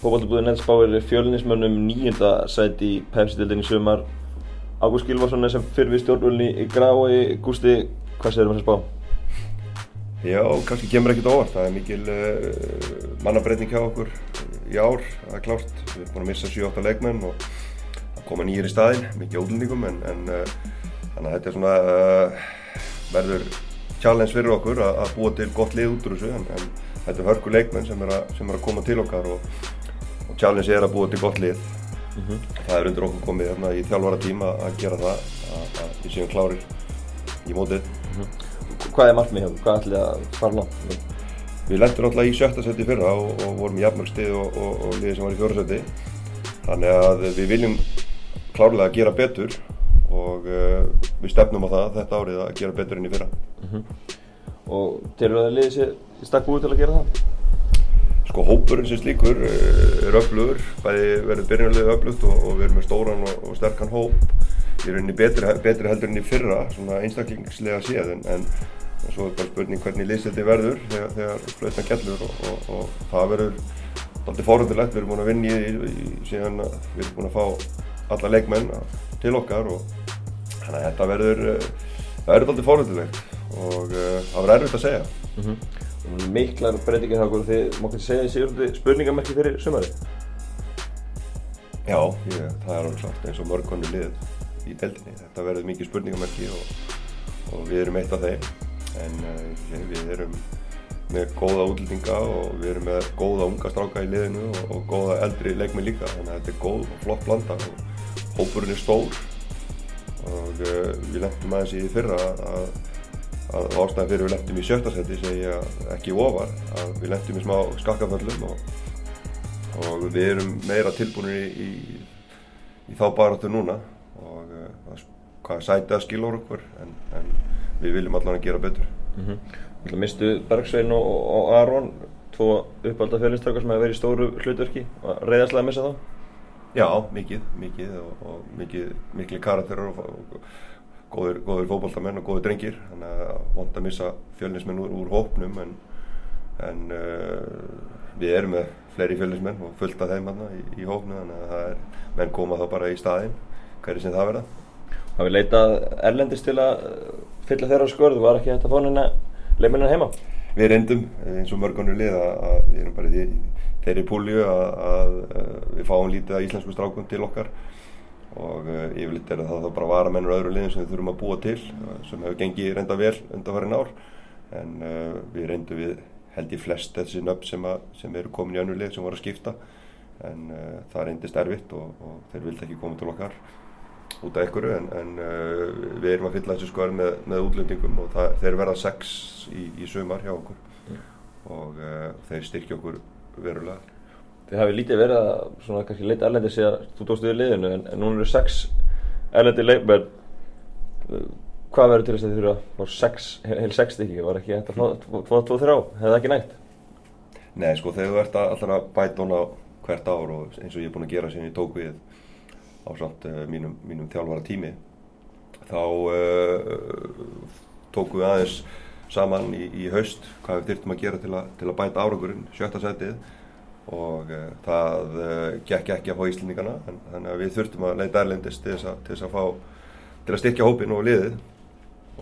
Fókvaldabúðin Nets báir fjölinismönnum nýjunda sæti í Pepsi-dildinni sumar. Ágúst Gilvarsson er sem fyrir við stjórnvölni í Grái. Gústi, hvað segir þú um þess spá? Já, kannski kemur ekkert óvart. Það er mikil uh, mannabreitning hjá okkur í ár, það er klárt. Við erum búin að missa 7-8 leikmenn og að koma nýjir í staðinn, mikið ódlendingum en, en uh, þannig að þetta er svona uh, verður challenge fyrir okkur að, að búa til gott lið út úr þessu en, en þetta er hörku leikmenn sem er, að, sem er að koma til okkar og challenge er að búa til gott lið mm -hmm. það er undir okkur komið hérna, í þjálfvara tíma að gera það að, við séum klárir í mótið mm -hmm. Hvað er markmið hjá? Hvað ætlið að fara langt? Við lendum alltaf í sjötta seti fyrra og, og vorum í jafnmörgstið og, og, og liðið sem var í fjóra seti þannig að við viljum klárlega að gera betur og uh, við stefnum á það þetta árið að gera betur enn í fyrra mm -hmm. Og til að liðið sé stakk búið til að gera það? Sko hópurinn sem slíkur uh, er öflugur, bæði verður byrjunarlega öflugt og, og við erum með stóran og, og sterkan hóp. Erum inn í betri, betri heldur enn í fyrra svona einstaklingslega séð en, en svo er bara spurning hvernig liðstildi verður þegar, þegar flautan gellur og, og, það verður alltaf fórhundilegt, við erum búin að vinna í, í síðan við erum búin að fá alla leikmenn til okkar og þannig að þetta verður það verður alltaf fórhundilegt og uh, það verður erfitt að segja. Mm -hmm. Miklar breytingir þá þið má ekki segja þessi spurningamerki fyrir sumari Já, ég, það er alveg klart eins og mörgkonni lið í deldinni þetta verður mikið spurningamerki og, og við erum eitt af þeim. En uh, við erum með góða útlýtinga og við erum með góða unga stráka í liðinu og, og góða eldri leikmi líka. Þannig að þetta er góð og flott blanda og hópurinn er stór. Og uh, við lendum aðeins í því fyrra að, að ástæðan fyrir við lendum í sjöttasetti segja ekki ofar að við lendum í smá skakkaföllum og, og við erum meira tilbúinir í, í, í þá baráttu núna og uh, hvað sætið að skilur okkur en, en við viljum allan að gera betur mm -hmm. Mistu Bergsvein og, og Aron tvo uppvalda fjölinstrákar sem hefur verið í stóru hlutverki og reyðarslega að missa þá? Já, mikið, mikið og, og mikið, mikið karakterar og, og góður, góður fókbaltamenn og góður drengir. Þannig að vond að missa fjölinsmenn úr, úr hópnum en, en uh, við erum með fleiri fjölinsmenn og fullt af þeim í, í hópnu þannig að það er menn koma þá bara í staðinn hverju sem það verða. Það við leitað erlendist til að fylla þeirra skorð var ekki fá henni leiminnir heima? Við reyndum eins og mörgunni lið að, við erum bara í þeirri púlju að, að, að við fáum lítið að íslensku strákum til okkar og uh, yfirleitt er það bara varamennur öðru liðin sem við þurfum að búa til sem hefur gengið reynda vel undan farin ár. En uh, við reyndum við held í flest þessi nöfn sem, sem eru komin í önnu lið sem voru að skipta. En uh, það reyndist erfitt og, og þeir vildi ekki koma til okkar út af einhverju. En, en uh, við erum að fylla þessu skoðar með, með útlendingum og það, þeir verða sex í, í sumar hjá okkur. Og þeir styrkja okkur verulega. Þið hafið lítið verið að svona kannski leita erlendi síðan þú tókst við liðinu en, en núna eru sex erlendi leikmenn. Hvað verður til þess að þið þurfa að fá sex, heil sex stykki, var ekki þetta tvo, tvo, þrjá, hefði það ekki nægt? Nei sko þegar þú ert alltaf að bæta hona hvert ár og eins og ég er búin að gera sem ég tók við á samt uh, mínum, mínum þjálfara tími þá uh, tókum við aðeins saman í, í haust hvað við þurftum að gera til, a, til að bæta árangurinn sjötta setið og uh, það gekk ekki að fá íslendingana en, þannig að við þurftum að leita erlendist til þess að, til þess að fá til að styrkja hópin og liðið.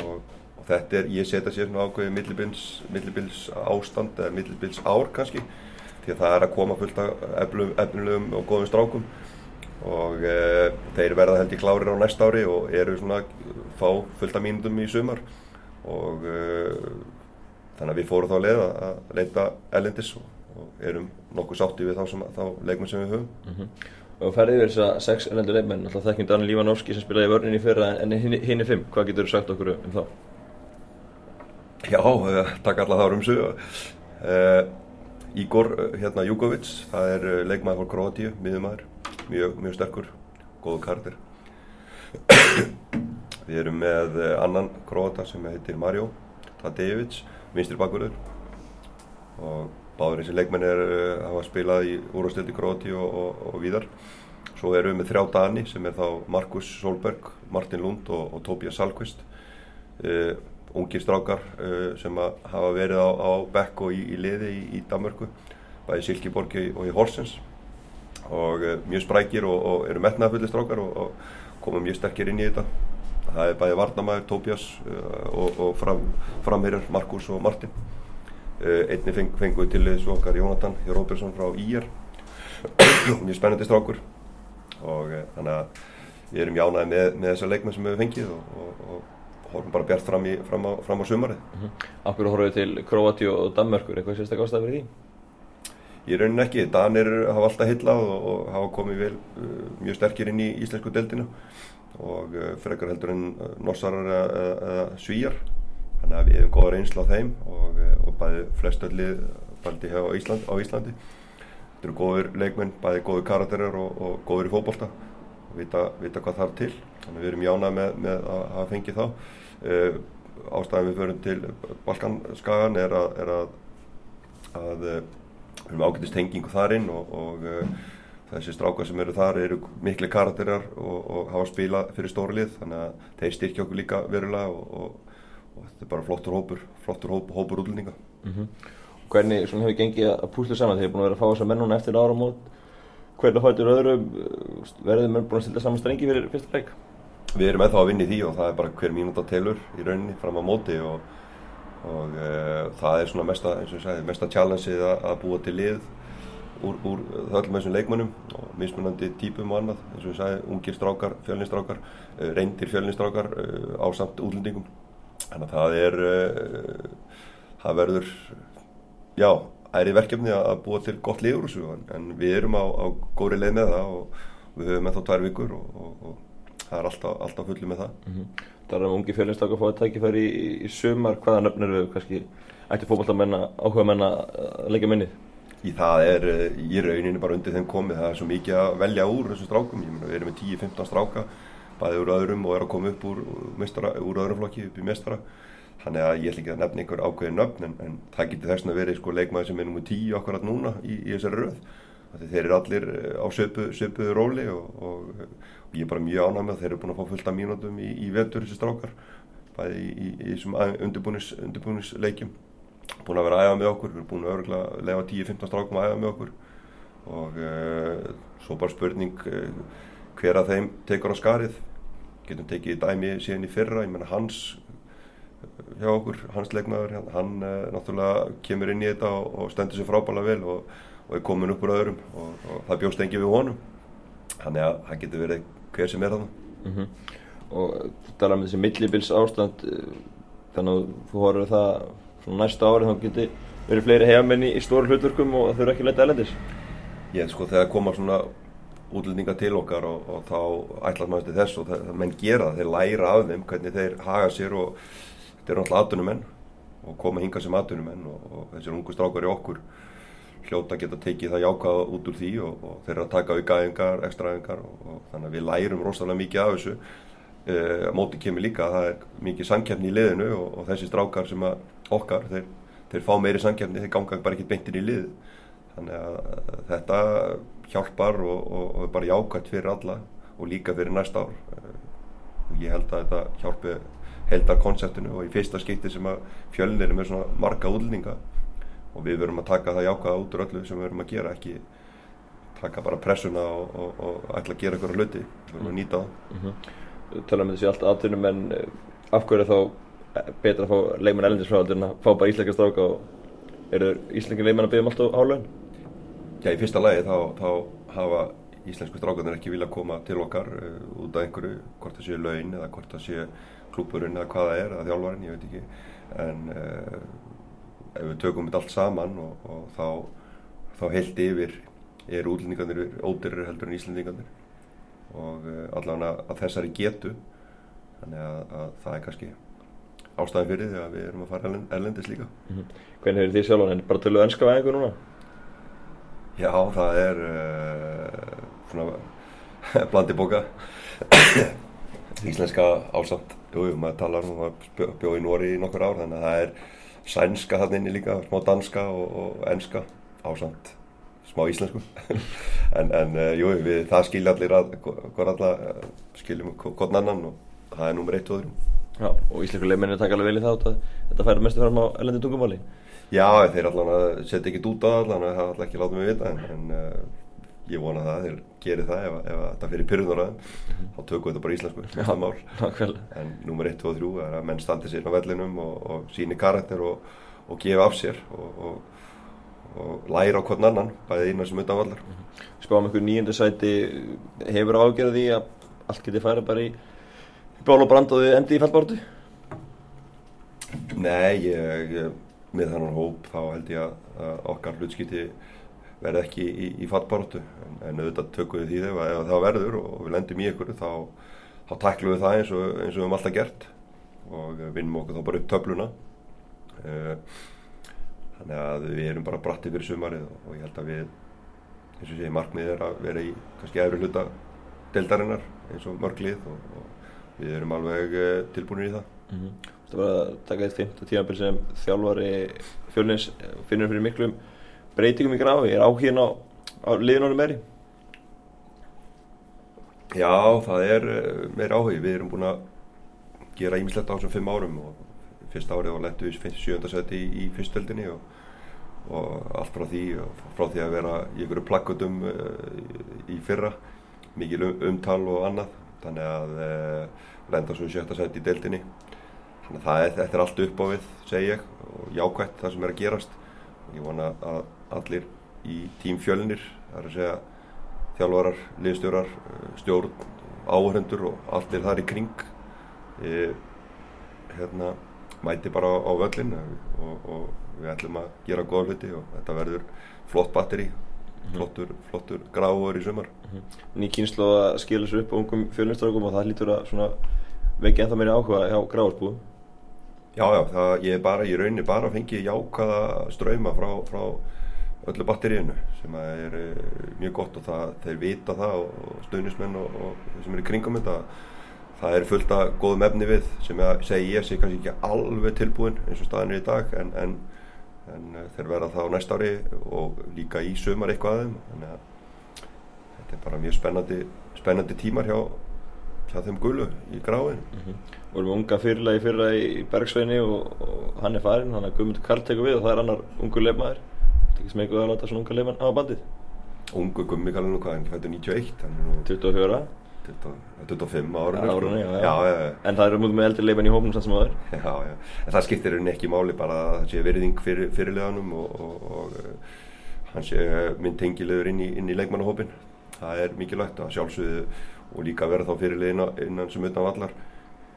Og, og þetta er, ég setja sér svona ákveði millibils, ástand eða millibils ár kannski því að það er að koma fullt af efnulegum og góðum strákum. Og e, þeir verða held í klárir á næst ári og eru svona fá fullt af mínundum í sumar. Og þannig að við fórum þá að leita ellendis og, og erum nokkuð sátti við þá, sem, þá leikmenn sem við höfum mm -hmm. Og ferðið yfir þess að sex ellendur leikmenn alltaf þekkjum Daniel Lívanovski sem spilaði í vörninni fyrra en hinn er fimm, hvað getur þú sagt okkur um þá? Já, e, takk alla þá um sig Ígor hérna Júkovic, það er leikmæður fór Kroatíu, miðumæður mjög, mjög sterkur, góðu kardir. Við erum með eh, annan króta sem heitir Mario Tadejevic, vinstri bakverður og báður þessi leikmenn er að eh, hafa spilað í úrvastildi Króti og, og, og víðar. Svo erum við með þrjá Dani sem er þá Markus Solberg, Martin Lund og, og Tobias Salkvist. Uh, ungir strákar uh, sem hafa verið á, á Bekk og í, í liði í, í Danmörku, bæði Silkeborg og í Horsens og uh, mjög sprækir og, og eru metnaðafulli strákar og, og koma mjög sterkir inn í þetta það er bæði Varnamæður, uh, og, og fram, framherjar Markus og Martin einni feng, fenguð til þessu okkar Jónatan Róbersson frá Íjar mjög spennandi strákur. Og uh, þannig að við erum jánaði með, með þessa leikmenn sem við fengið og horfum bara bjart fram, í, fram, á, fram á sumarið. Mm -hmm. Akkur horfum við til Kroati og Danmörkur, eitthvað sérstaklega ástæði fyrir því? Ég raunin ekki, Danir hafa alltaf hillað og, og hafa komið vel uh, mjög sterkir inn í íslensku deildinu og uh, frekar heldur en norsarar eða, eða svíjar þannig að við hefum góða reynsla á þeim og, uh, og bæði flestöldið bæði á, Ísland, á Íslandi. Þetta eru góður leikmenn, bæði góður karakterar og, og góður í fókbólta og vita, vita hvað þarf til. Þannig að við erum jánað með, með að hafa fengið þá. Uh, ástæðan við förum til Balkanskagan er að, er að, að við erum ágætist hengingu þar inn og, og uh, þessi strákar sem eru þar eru miklu karakterar og hafa spila fyrir stórlið þannig að þeir styrkja okkur líka verulega og, og þetta er bara flottur hópur flottur hóp, hópur útlendinga mm -hmm. Hvernig hefur gengið að púsla saman þegar þið er búin að vera að fá þess að mennuna eftir ára mót hvernig hættur öðrum verður þið búin að stilla saman strengi fyrir fyrsta leik? Við erum ennþá að vinna í því og það er bara hver mínúta telur í rauninni fram á móti og og uh, það er svona mesta, eins og ég sagði, mesta challengeið að, að búa til lið úr, úr öllum þessum leikmönnum og mismunandi típum og annað, eins og ég sagði, ungir strákar, fjölnistrákar, uh, reyndir fjölnistrákar uh, á samt útlendingum. Þannig að það er, það verður, já, æri verkefni að búa til gott lið úr þessu en, en við erum á, á góri leið með það og við höfum með þá tvær vikur og, og, og það er alltaf, alltaf fullið með það. Mm -hmm það er um ungi fjölinstak að fá að tækifæri í, í, í sumar, hvaða nöfnir við kannski ætti fókbaltamenn að áhuga menn að leggja minnið? Í það er í rauninu bara undir þeim komið, það er svo mikið að velja úr þessum strákum, ég meina við erum með 10-15 stráka, bæðið úr öðrum og er að koma upp úr, mestara, úr öðrum flokki upp í mestara, þannig að ég ætla ekki að nefna einhver ákveðin nöfn en, en það getur þess að vera sko, leikmaði sem er nummið 10 akkurat núna í, í þessari röð, þeir eru allir á söpuðu söpu róli og, og, ég er bara mjög ánæg með að þeir eru búin að fá fullt af mínútum í, í vetur þessi strákar bæði í, í þessum undirbúnisleikjum búin að vera að æfa með okkur við erum búin að örgulega lefa 10-15 strákum að æfa með okkur. Og uh, svo bara spurning uh, hver að þeim tekur á skarið getum tekið dæmi síðan í fyrra ég menna hans eh, hjá okkur, hans leikmaður hann uh, náttúrulega kemur inn í þetta og, og stendur sér frábæla vel og, og er komin upp úr öðrum og, og það bjóst engi við honum. Þannig að það getur verið hver sem er þannig mm -hmm. og þú talar um þessi millibils ástand eh, þannig að þú horfður það svona næsta ári þá getur verið fleiri hefamenni í stóru hlutverkum og þau eru ekki letið elendis Ég sko þegar koma svona útlendinga til okkar og, og þá ætlar maður til þess og það, menn gera það, þeir læra af þeim hvernig þeir haga sér og þetta eru náttúrulega atvinnumenn og koma hinga sem atvinnumenn og, og þessir ungu strákar í okkur hljóta geta tekið það jákvæða út úr því og, og þeir eru að taka aukaðingar, ekstraðingar og, þannig að við lærum rosalega mikið af þessu. E, móti kemur líka að það er mikið samkjæfni í liðinu og, þessi strákar sem okkar, þeir, þeir fá meiri samkjæfni, þeir ganga bara ekki beintin í lið. Þannig að þetta hjálpar og er bara jákvægt fyrir alla og líka fyrir næsta ár e, ég held að þetta hjálpi heldar konseptinu og í fyrsta skipti sem að fjölnir er með svona marga útlendinga og við verum að taka það jákvæða út úr öllu sem við verum að gera ekki taka bara pressuna og, og, og ætla að gera eitthvað hluti við verum að nýta það mm -hmm. Tala um þessi allt aðtunum en eh, afhverju þá betra að fá leikmenn elendisfráðaldur en að fá bara íslenska stráka og eru íslenski leikmenn að byggja um allt á hálun? Já, í fyrsta lagi þá, þá hafa íslensku strákarnir ekki vilja koma til okkar uh, út af einhverju, hvort það sé laun eða hvort það sé klúpurinn eða hvaða er eða þjálfarinn, ég veit ekki. En uh, ef við tökum þetta allt saman og, og þá, þá heilt yfir er útlendingarnir ódyrri heldur en íslendingarnir. Og uh, allavega að þessari getu. Þannig að, að það er kannski ástæðan fyrir því að við erum að fara erlendis líka. Mm -hmm. Hvernig er því sjálf en bara töluðu ennska einhver núna? Já, það er uh, svona blandi boka íslenska ásamt. Jújú, maður talar um að bjóða í Nóri í nokkur ár þannig að það er sænska þarna inni líka, smá danska og, og enska ásamt. Smá íslensku. En, en uh, jú, við, það skilja allir að hvað allar uh, skiljum hvern annan og það er nummer eitt og öðrum. Já, og íslensku leiminnir taka alveg vel í það að þetta færi mestu fram á ellendi tungumáli Já, þeir allan að setja ekkit út á það allan að það allar ekki láta mig vita en, en uh, ég vona það að þeir gerir það ef, ef þetta fyrir pyrrunaraðum þá tökum við þetta bara íslensku næsta mál nákvæmlega. en nummer 1, 2 og 3 er að menn standi sér á vellinum og, og síni karakter og, og gefa af sér og, og, og læra á hvern annan bæði innan sem utan vallar Spáum ykkur nýjönda sæti hefur ágjörði að allt geti færa bara í, ból og brand og þið endi í fallbáratu? Nei, ég, ég með þannan hóp þá held ég að, okkar hlutskipti verði ekki í, í fallbaróttu en, en auðvitað tökum við því þegar ef það verður og við lendum í ykkur þá, þá tæklum við það eins og, eins og við höfum alltaf gert og vinnum okkur þá bara upp töfluna. Uh, þannig að við erum bara bratti fyrir sumarið og, ég held að við eins og sé markmið er að vera í kannski efri hluta deldarinnar eins og mörglið og, og við erum alveg uh, tilbúinir í það. Mm -hmm. Það var að taka eitt fint tímabil sem þjálfari fjölnins finnur fyrir miklum breytingum í grafi. Er áhugin á, á liðunum meiri? Já, það er uh, meiri áhugi. Við erum búin að gera ímislegt á þessum fimm árum og fyrsta árið var lettu við sjöndarsæti í, í fyrstöldinni og, og allt frá því, frá því að vera í einhverju plakkutum uh, í fyrra, mikil um, umtal og annað, þannig að uh, lenda svo í sjöttarsæti í deildinni. Þannig að það er, þetta er allt upp á við, segi ég, og jákvæmt það sem er að gerast. Ég vona að allir í tím fjölnir, það er að segja þjálfarar, liðstjórar, stjórn, áhörundur og allt er þar í kring e, hérna, mæti bara á, völlin og, og við ætlum að gera góða hluti og þetta verður flott batteri, flottur, flottur gráður í sumar. Ný kynslu að skilja sér upp á ungum fjölnistrákum og það lítur að vekja ennþá meiri áhuga hjá gráðarsbúðum. Já, já, það, ég bara, ég raunir bara að fengi jákaða ströyma frá, frá öllu batteríinu sem er uh, mjög gott og það, þeir vita það og, stöðnismenn og, og sem eru kringum þetta það er fullt af góðum efni við sem að segja ég sé kannski ekki alveg tilbúin eins og staðin er í dag en, en, en uh, þeir verða það á næsta ári og líka í sömar eitthvað aðeim þannig að þetta er bara mjög spennandi, spennandi tímar hjá, hjá þeim gulu í gráinu mm -hmm. Vorum unga fyrirlega í fyrra í Bergsveini og, og hann er farin, hann er Guðmundur Karl tekur við og það er annar ungu leifmaður ekki sem eitthvað að láta svona unga leifmann hafa bandið. Ungu gummi kallar nú hvað, hann fættur 91 hann er nú 24 25 ára árunni, já, já. Já, já, en það eru mútið með eldri leifmann í hópnum sann sem já, já, en það skiptir henni ekki máli bara að það sé veriðing fyrir, fyrirleganum og, og, og uh, hann sé minn tengilegur inn í, í leikmannahópin það er mikilvægt að sjálfsögðu og líka vera þá fyrirlegin innan sem utan vallar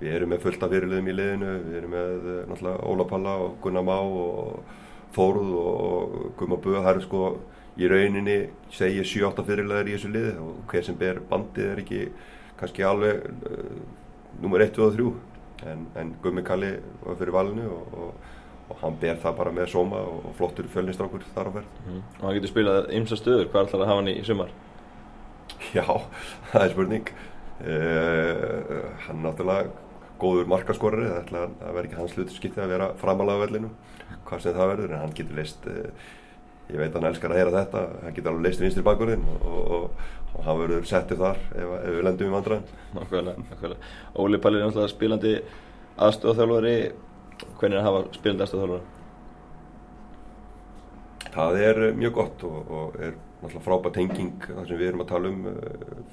við erum með fullt af fyrirlegum í liðinu við erum með uh, náttúrulega Óla Palla og Gunnar Má og Þóruð og Guma Böð það eru sko í rauninni segja 7-8 fyrirlegar í þessu liði og hver sem ber bandið er ekki kannski alveg uh, nummer 1, 2 og 3 en, en Gummi Kalli var fyrir valinu og, og, og hann ber það bara með sóma og, flottur fjölnistrákur þar á ferð mm. og hann getur spilað ymsa stöður, hvað ætlar að hafa hann í sumar? Já, það er spurning. Uh, hann náttúrulega góður markaskorari það ætla að vera ekki hans hlutskipti að vera framalega vellinu hvað sem það verður en hann getur leist uh, ég veit að hann elskar að heyra þetta hann getur alveg leist vinstri bakurinn og, og, og hann verður settið þar ef, ef við lendum í vandræðin Nákvæmlega, nákvæmlega. Óli Palli er náttúrulega spilandi aðstofþjálfari hvernig er að hafa spilandi aðstofþjálfari? Það er mjög gott og, og er náttúrulega frábært tenging þar sem við erum að tala um uh,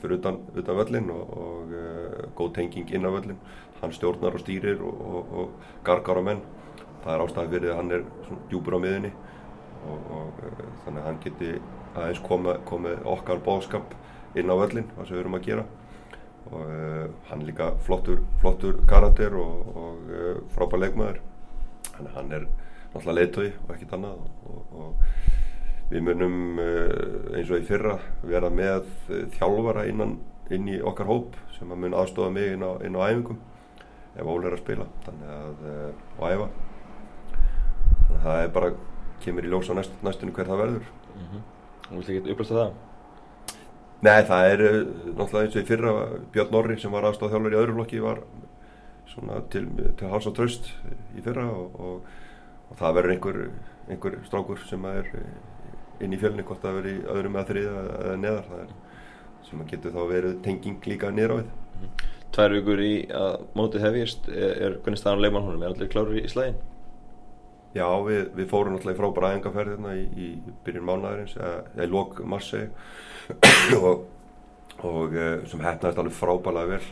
fyrir utan, utan völlin og, og uh, góð tenging inn á völlin hann stjórnar og stýrir og, og gargar á menn. Það er ástæði fyrir að hann er djúpur á miðunni og uh, þannig að hann geti aðeins komið komi okkar bóðskap inn á völlin það sem við erum að gera. Og hann er líka flottur, flottur karakter og frábær leikmaður. Hann er náttúrulega leiðtögi og ekkert annað og, og við munum eins og í fyrra vera með þjálfara innan, inn í okkar hóp sem að mun aðstofa mig inn á, inn á æfingum ef Óli er að spila þannig að og æfa þannig að það er bara kemur í ljós á næst, næstunni hver það verður mm -hmm. Þú vilt ekki upplösta það? Nei, það er náttúrulega eins og í fyrra Björn Norri sem var aðstofa þjálfur í öðru flokki var svona til, til hals og tröst í fyrra og, og og það verður einhver, einhver strákur sem er inn í fjölni hvort það verður í öðrum eða þriða eða neðar það er sem getur þá verið tenging líka niður á við Tvær vikur í að mótið hefjist er hvernig staðan leikmann honum, er allir klárir í slægin? Já, við, við fórum náttúrulega í frábæra æfingarferð hérna í, í byrjun mánaðarins, eða í lok marssi og, og eh, sem hefnaðist alveg frábælega vel.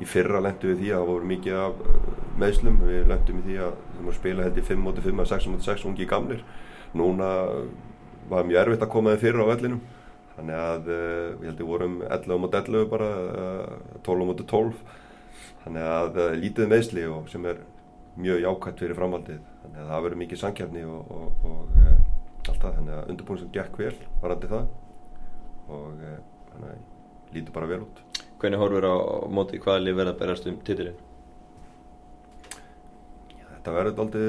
Í fyrra lendum við því að það voru mikið af eh, meðslum, við lendum í því að við vorum að spila held í 5-5 að 6-6 ungi gamlir. Núna var mjög erfitt að koma þeim fyrir á vellinum, þannig að uh, við heldum við vorum 11 mot 11 bara, uh, 12 mot 12, þannig að uh, lítið meðsli og sem er mjög jákvæmt fyrir framhaldið. Þannig að það verður mikið sankjafni og, og, og e, allt það. Þannig að undirbúin sem gekk vel varandi það. Og þannig að lítur bara vel út. Hvernig horfur á móti hvaða lið verða að berast um titilin? Þetta verður aldrei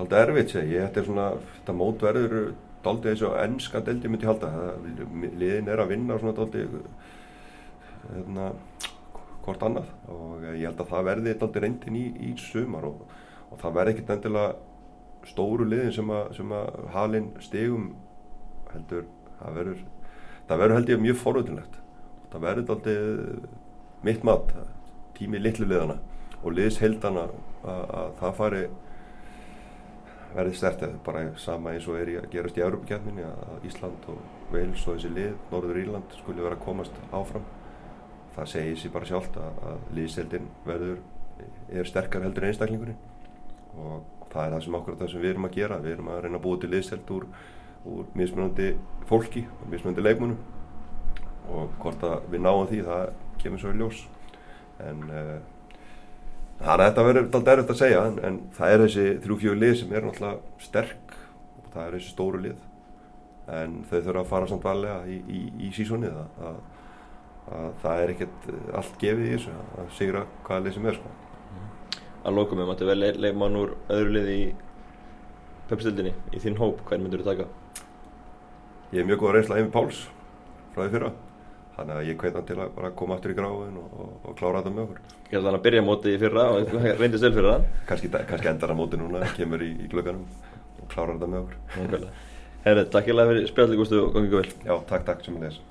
aldrei erfitt segi ég. Þetta er svona, þetta mót verður aldrei eins og ennska deldi myndi halda. Liðin er að vinna svona aldrei hérna hvort annað. Og ég held að það verði eitthvað reyndin í, í sumar og, og það verði ekkert endilega stóru liðin sem að, sem að halin stegum heldur. Það verður, það verður held ég mjög forvöldinlegt það verður alltaf mitt mat tími litlu liðana og liðs heldana að, að það fari verði stertið bara sama eins og er í að gerast í Európa-kjærminni að Ísland og Wales og þessi lið, Norður Írland skulle vera að komast áfram. Það segir sér bara sjálft að, að liðseldin verður er sterkar heldur einstaklingurinn og það er það sem okkur það sem við erum að gera. Við erum að reyna að búa til liðseld úr, úr mismunandi fólki og mismunandi leikmunum og hvort að við náum því það kemur svo í ljós. En uh, það er þetta verður alltaf erfitt að segja en, en það er þessi þrjú-fjögur lið sem er náttúrulega sterk og það er þessi stóru lið en þau þurfa að fara samt valega í, í, í sísonið að að það er ekkert allt gefið í þessu að sigra hvaða lið sem er sko. Að lókum við mættu vel leikmann úr öðru lið í pepstildinni í þinn hóp, hvern myndur þú taka? Ég er mjög góð að reynsla Emi Páls frá því fyrra þannig að ég hveit hann til að bara koma aftur í gráðin og, og, og klára þetta með okkur. Ég held að hann að byrja móti í fyrra og reyndist vel fyrir það Kanski, endar hann móti núna, kemur í, í glögganum og klára þetta með okkur. Herri, takk ég lega fyrir spjalli Gústu og gangið vel. Já, takk, takk sem ég les